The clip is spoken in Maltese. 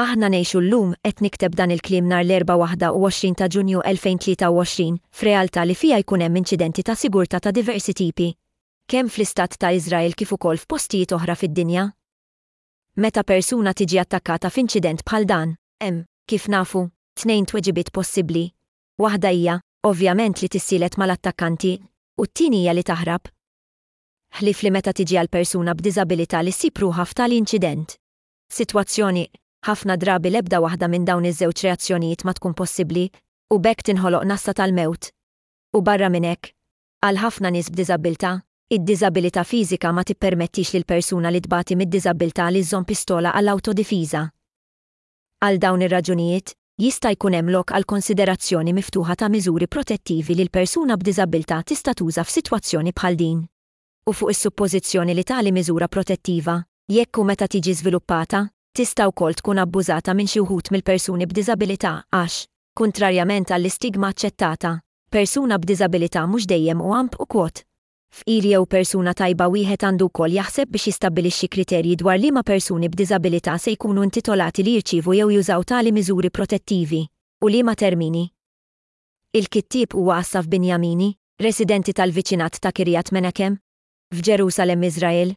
Aħna ngħixu llum, qed nikteb dan il-kliem nhar l-Erbgħa 21 ta' Ġunju 2023, f'realtà li fiha jkun hemm inċidenti ta' sigurtà ta' diversi tipi, kemm fl-Istat ta' Iżrael kif ukoll f'postijiet oħra fid-dinja. Meta persuna tiġi attakkata f'inċident bħal dan, hemm, kif nafu, tnejn tweġibiet possibbli. Waħda hija, ovvjament li tissielet mal-attakkanti, u t-tieni hija li taħrab. Ħlief li meta tiġi għal persuna b'diżabilità li ssib ruħha f'tali inċident. sitwazzjoni, ħafna drabi l-ebda waħda minn dawn iż-żewġ reazzjonijiet ma tkun possibbli, u b'hekk tinħoloq nassa tal-mewt. U barra minn hekk, għal ħafna nies b'diżabbiltà, id-diżabilità fiżika ma tippermettix lill-persuna li tbati mid-diżabbiltà li żżomm pistola għall-awtodifiża. Għal dawn ir-raġunijiet, jista' jkun hemm lok għal konsiderazzjoni miftuħa ta' miżuri protettivi li l-persuna b'diżabbiltà tista' tuża f'sitwazzjoni bħal din. u fuq is-suppożizzjoni li tali miżura protettiva, jekk u meta tiġi żviluppata, tista' wkoll tkun abbużata minn xi wħud mill-persuni b'diżabilità għax, kuntrarjament għall-istigma aċċettata, persuna b'diżabilità mhux dejjem hu amp u quot. Fqir jew persuna tajba wieħed għandu wkoll jaħseb biex jistabbilixxi kriterji dwar liema persuni b'diżabilità se jkunu intitolati li jirċievu jew jużaw tali miżuri protettivi, u liema termini. Il-kittieb huwa Asaf Binjamini, residenti tal-viċinat ta' Kirjat Menakem, f'Ġerusalemm Iżrael.